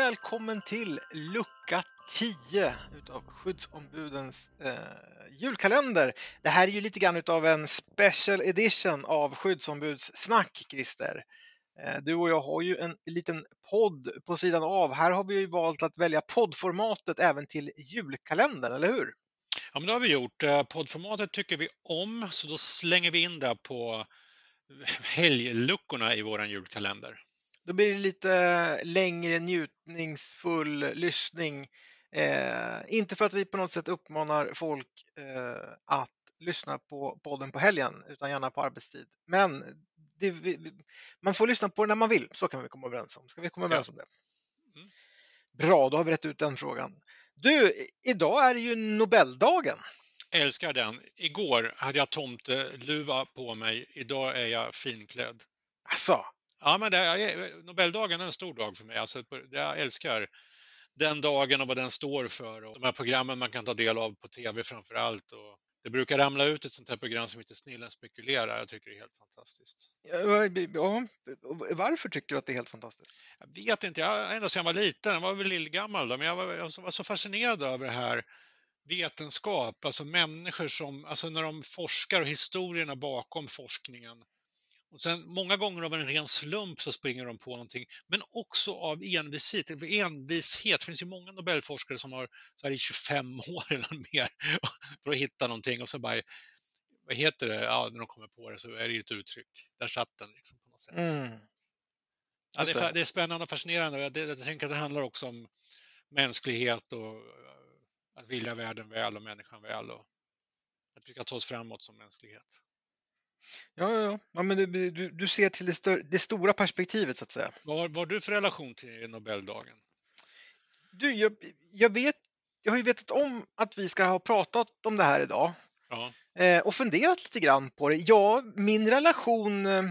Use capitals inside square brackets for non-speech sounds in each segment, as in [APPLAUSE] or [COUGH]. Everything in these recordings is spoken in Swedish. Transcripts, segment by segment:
välkommen till lucka 10 utav skyddsombudens eh, julkalender. Det här är ju lite grann utav en special edition av skyddsombudssnack, Christer. Eh, du och jag har ju en liten podd på sidan av. Här har vi ju valt att välja poddformatet även till julkalendern, eller hur? Ja, men det har vi gjort. Eh, poddformatet tycker vi om, så då slänger vi in det på helgluckorna i vår julkalender. Då blir det lite längre njutningsfull lyssning. Eh, inte för att vi på något sätt uppmanar folk eh, att lyssna på podden på helgen, utan gärna på arbetstid. Men det, vi, man får lyssna på det när man vill, så kan vi komma överens om. Ska vi komma överens ja. om det? Mm. Bra, då har vi rätt ut den frågan. Du, idag är det ju Nobeldagen. älskar den. Igår hade jag tomteluva på mig. Idag är jag finklädd. Alltså, Ja, men det, Nobeldagen är en stor dag för mig. Alltså, jag älskar den dagen och vad den står för och de här programmen man kan ta del av på tv framför allt. Och det brukar ramla ut ett sånt här program som heter Snillen spekulerar. Jag tycker det är helt fantastiskt. Ja, varför tycker du att det är helt fantastiskt? Jag vet inte. Jag, ända sedan jag var liten, jag var väl lillgammal då, men jag var, jag var så fascinerad över det här vetenskap, alltså människor som, alltså när de forskar och historierna bakom forskningen och sen många gånger av en ren slump så springer de på någonting, men också av envishet. envishet. Det finns ju många Nobelforskare som har så här i 25 [LAUGHS] år eller mer för att hitta någonting och så bara, vad heter det, ja, när de kommer på det så är det ett uttryck. Där satt den liksom på något sätt. Mm. Ja, det, är, det är spännande och fascinerande. Jag, det, jag tänker att det handlar också om mänsklighet och att vilja världen väl och människan väl och att vi ska ta oss framåt som mänsklighet. Ja, ja, ja. men du, du, du ser till det, stör, det, stora perspektivet så att säga. Vad har du för relation till Nobeldagen? Du, jag, jag, vet, jag har ju vetat om att vi ska ha pratat om det här idag ja. eh, och funderat lite grann på det. Ja, min relation eh,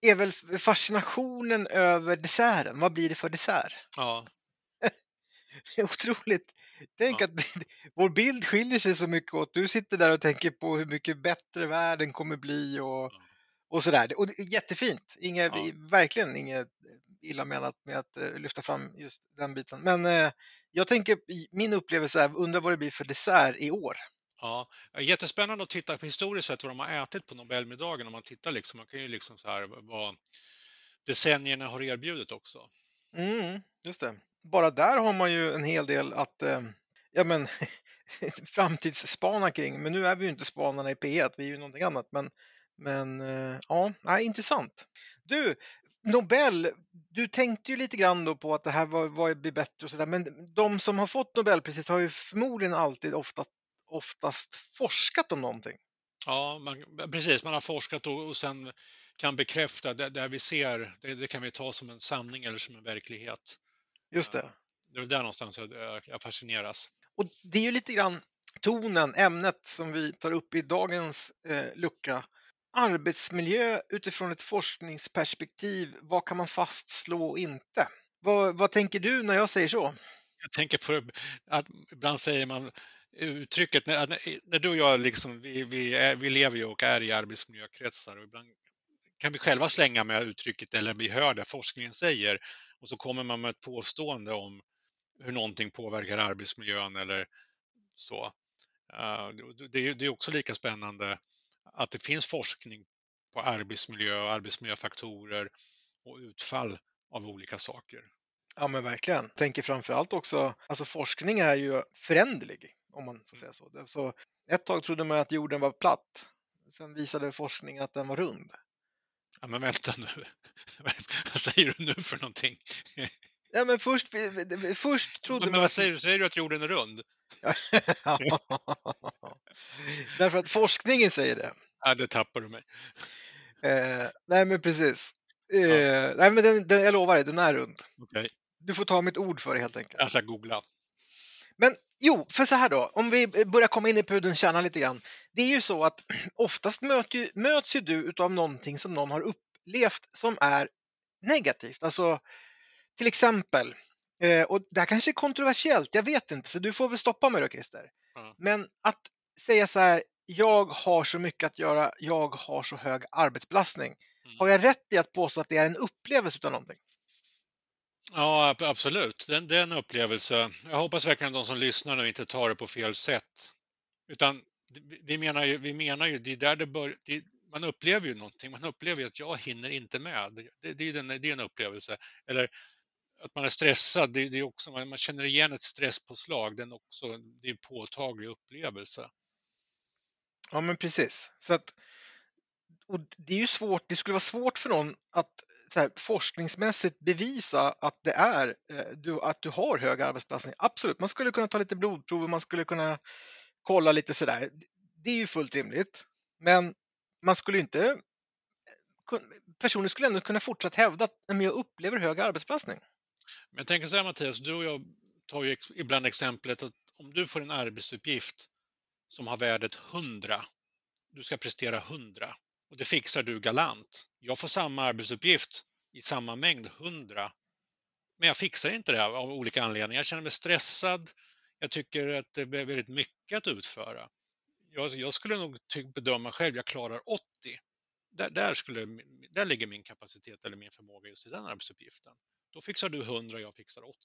är väl fascinationen över desserten. Vad blir det för dessert? Ja. [LAUGHS] det är otroligt Tänk ja. att [LAUGHS] vår bild skiljer sig så mycket åt. Du sitter där och tänker på hur mycket bättre världen kommer bli och, och sådär. Och det är jättefint. Inge, ja. Verkligen inget illa menat med att uh, lyfta fram just den biten. Men uh, jag tänker, min upplevelse är, undrar vad det blir för dessert i år. Ja, jättespännande att titta på historiskt sett vad de har ätit på Nobelmiddagen. Om man tittar liksom, man kan ju liksom så här vad decennierna har erbjudit också. Mm, just det bara där har man ju en hel del att eh, ja, men, [LAUGHS] framtidsspana kring. Men nu är vi ju inte spanarna i P1, vi är ju någonting annat. Men, men eh, ja, nej, intressant. Du, Nobel, du tänkte ju lite grann då på att det här var, var blir bättre och sådär, men de som har fått Nobelpriset har ju förmodligen alltid ofta, oftast forskat om någonting. Ja, man, precis. Man har forskat och, och sen kan bekräfta det, det vi ser. Det, det, kan vi ta som en sanning eller som en verklighet. Just det. Det är där någonstans jag, jag fascineras. Och det är ju lite grann tonen, ämnet som vi tar upp i dagens eh, lucka. Arbetsmiljö utifrån ett forskningsperspektiv. Vad kan man fastslå och inte? Vad, vad tänker du när jag säger så? Jag tänker på att ibland säger man uttrycket, när, när du och jag liksom, vi, vi, är, vi lever ju och är i arbetsmiljökretsar och ibland kan vi själva slänga med uttrycket eller vi hör det forskningen säger och så kommer man med ett påstående om hur någonting påverkar arbetsmiljön eller så. Eh, det är också lika spännande att det finns forskning på arbetsmiljö och arbetsmiljöfaktorer och utfall av olika saker. Ja men verkligen. Jag tänker framförallt också, alltså forskning är ju föränderlig om man får säga så. så. Ett tag trodde man att jorden var platt. Sen visade forskning att den var rund. Ja, men vänta nu. [LAUGHS] vad säger du nu för någonting? Ja, men först, först trodde men, man... vad säger du? Säger du att jorden är rund? [LAUGHS] Därför att forskningen säger det. Ja, det tappar du mig. Eh, nej, men precis. Eh, ja. Nej, men den, den, jag lovar dig, den är rund. Okay. Du får ta mitt ord för det helt enkelt. Jag ska googla. Men jo, för så här då, om vi börjar komma in i pudelns kärna lite grann. Det är ju så att [CLEARS THROAT] oftast möts ju, möts ju du av någonting som någon har upplevt som är negativt. Alltså till exempel, eh, och det här kanske är kontroversiellt, jag vet inte, så du får väl stoppa mig då Christer. Mm. Men att säga så här, jag har så mycket att göra, jag har så hög arbetsbelastning. Mm. Har jag rätt i att påstå att det är en upplevelse av någonting? Ja, absolut. Det, den är en upplevelse. Jag hoppas verkligen att de som lyssnar nu inte tar det på fel sätt. Utan vi menar ju, vi menar ju det är där det börjar. det, man upplever ju någonting. Man upplever ju att jag hinner inte med. Det, det, är, en, det är en upplevelse. Eller att man är stressad, det, det är också, man, man, känner igen ett stresspåslag. Den också, det är en påtaglig upplevelse. Ja, men precis. Så att, och det är ju svårt, det skulle vara svårt för någon att här, forskningsmässigt bevisa att det är eh, du, att du har hög arbetsbelastning. Absolut, man skulle kunna ta lite blodprover, man skulle kunna kolla lite sådär. Det är ju fullt rimligt. Men man skulle inte eh, personer skulle ändå kunna fortsätta hävda att jag upplever hög arbetsbelastning. Men jag tänker så här Mattias, du och jag tar ju ibland exemplet att om du får en arbetsuppgift som har värdet 100, du ska prestera 100 och det fixar du galant. Jag får samma arbetsuppgift i samma mängd, 100, men jag fixar inte det av olika anledningar. Jag känner mig stressad. Jag tycker att det är väldigt mycket att utföra. Jag, jag skulle nog bedöma själv, jag klarar 80. Där, där, skulle, där ligger min kapacitet eller min förmåga just i den arbetsuppgiften. Då fixar du 100, jag fixar 80.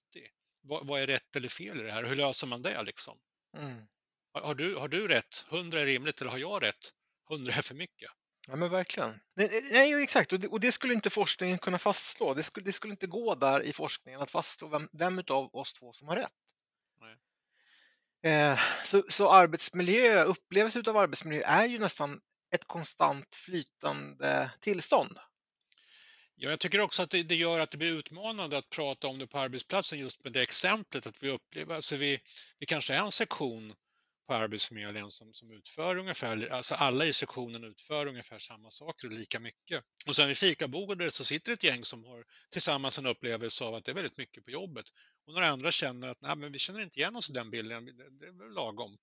Vad, vad är rätt eller fel i det här? Hur löser man det liksom? Mm. Har, har, du, har du rätt? 100 är rimligt eller har jag rätt? 100 är för mycket. Ja men verkligen. Nej, exakt, och det, och det, skulle inte forskningen kunna fastslå. Det skulle, det skulle inte gå där i forskningen att fastslå vem, vem av oss två som har rätt. Eh, så, så arbetsmiljö, upplevelse av arbetsmiljö är ju nästan ett konstant flytande tillstånd. Ja, jag tycker också att det, det, gör att det blir utmanande att prata om det på arbetsplatsen just med det exemplet att vi upplever, alltså vi, vi kanske är en sektion på Arbetsförmedlingen som, som utför ungefär, alltså alla i sektionen utför ungefär samma saker och lika mycket. Och sen vid fikabordet så sitter ett gäng som har tillsammans en upplevelse av att det är väldigt mycket på jobbet. Och några andra känner att Nej, men vi känner inte igen oss i den bilden, det, det är väl lagom.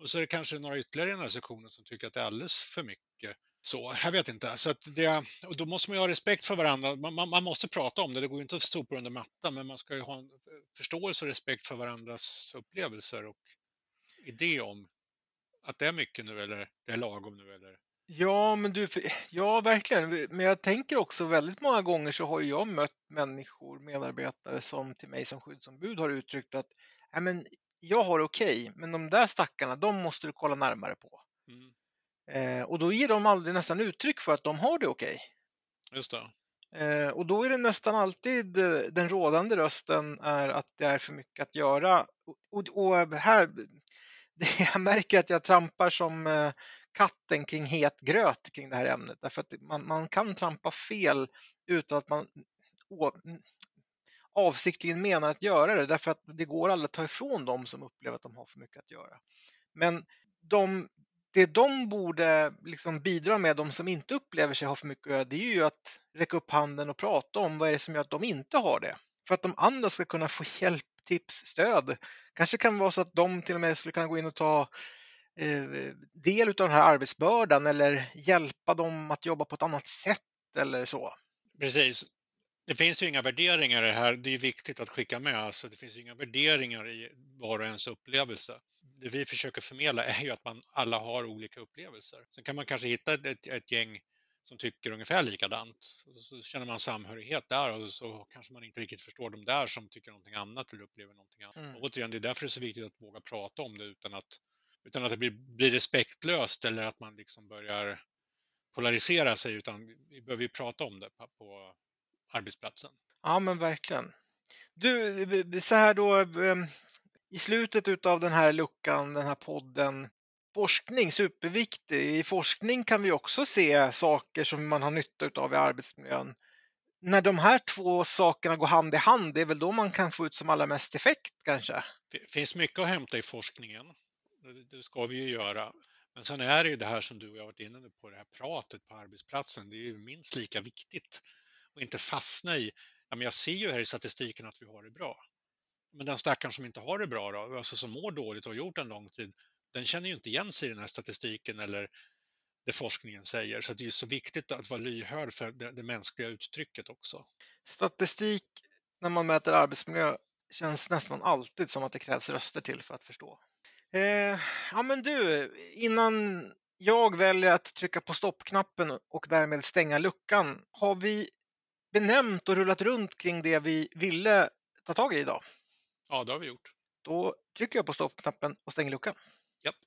Och så är det kanske några ytterligare i den här sektionen som tycker att det är alldeles för mycket. Så, jag vet inte. Så att det, och då måste man ju ha respekt för varandra. Man, man, man måste prata om det, det går ju inte att sopa under mattan, men man ska ju ha en eh, förståelse och respekt för varandras upplevelser och idé om att det är mycket nu eller det är lagom nu eller? Ja, men du, [LAUGHS] ja verkligen. Men jag tänker också väldigt många gånger så har jag mött människor, medarbetare som till mig som skyddsombud har uttryckt att Nej, men jag har okej, okay, men de där stackarna, de måste du kolla närmare på. Mm. Eh, och då ger de aldrig nästan uttryck för att de har det okej. Okay. Just det. Eh, och då är det nästan alltid eh, den rådande rösten är att det är för mycket att göra. Och, och, och här [LAUGHS] jag märker att jag trampar som eh, katten kring het gröt kring det här ämnet. Därför att man, man kan trampa fel utan att man mm, avsiktligen menar att göra det. Därför att det går aldrig att ta ifrån dem som upplever att de har för mycket att göra. Men de, det de borde liksom bidra med, de som inte upplever sig ha för mycket att göra, det är ju att räcka upp handen och prata om vad är det som gör att de inte har det. För att de andra ska kunna få [LAUGHS] hjälp tips, stöd. Kanske kan det vara så att de till och med skulle kunna gå in och ta eh, del av den här arbetsbördan eller hjälpa dem att jobba på ett annat sätt eller så. Precis. Det finns ju inga värderingar i det här. Det är viktigt att skicka med. Alltså, det finns inga värderingar i var och ens upplevelse. Det vi försöker förmedla är ju att man alla har olika upplevelser. Sen kan man kanske hitta ett, ett, ett gäng som tycker ungefär likadant. Så känner man samhörighet där och så kanske man inte riktigt förstår de där som tycker någonting annat eller upplever någonting annat. Mm. Och återigen, det är därför det är så viktigt att våga prata om det utan att, utan att det blir, blir respektlöst eller att man liksom börjar polarisera sig utan vi behöver ju prata om det på, på arbetsplatsen. Ja men verkligen. Du, så här då ehm, i slutet av den här luckan, den här podden, forskning superviktig. I forskning kan vi också se saker som man har nytta av i arbetsmiljön. När de här två sakerna går hand i hand, det är väl då man kan få ut som allra mest effekt kanske? Det finns mycket att hämta i forskningen. Det ska vi ju göra. Men sen är det ju det här som du och jag varit inne på, det här pratet på arbetsplatsen. Det är ju minst lika viktigt att inte fastna i, ja men jag ser ju här i statistiken att vi har det bra. Men den stackaren som inte har det bra då, alltså som mår dåligt och har gjort en lång tid, den känner ju inte igen sig i den här statistiken eller det forskningen säger. Så det är så viktigt att vara lyhörd för det, det mänskliga uttrycket också. Statistik när man mäter arbetsmiljö känns nästan alltid som att det krävs röster till för att förstå. Eh, ja men du, innan jag väljer att trycka på stoppknappen och därmed stänga luckan, har vi benämnt och rullat runt kring det vi ville ta tag i idag. Ja, det har vi gjort. Då trycker jag på stoppknappen och stänger luckan.